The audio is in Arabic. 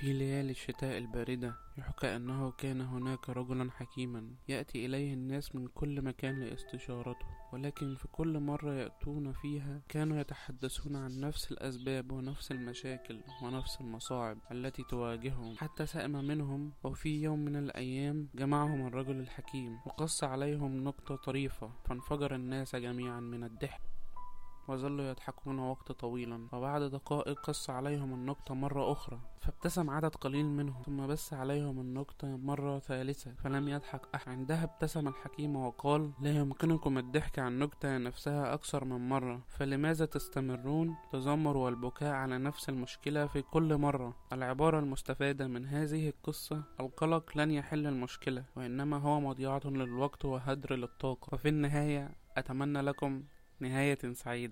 في ليالي الشتاء الباردة يحكى أنه كان هناك رجلا حكيما يأتي إليه الناس من كل مكان لاستشارته ولكن في كل مرة يأتون فيها كانوا يتحدثون عن نفس الأسباب ونفس المشاكل ونفس المصاعب التي تواجههم. حتى سأم منهم وفي يوم من الأيام جمعهم الرجل الحكيم وقص عليهم نقطة طريفة فانفجر الناس جميعا من الضحك. وظلوا يضحكون وقت طويلا. وبعد دقائق قص عليهم النكتة مرة أخرى فابتسم عدد قليل منهم ثم بس عليهم النكتة مرة ثالثة فلم يضحك أحد. عندها ابتسم الحكيم وقال لا يمكنكم الضحك عن النكتة نفسها أكثر من مرة فلماذا تستمرون؟ التذمر والبكاء على نفس المشكلة في كل مرة. العبارة المستفادة من هذه القصة القلق لن يحل المشكلة وإنما هو مضيعة للوقت وهدر للطاقة. وفي النهاية أتمنى لكم نهاية سعيدة.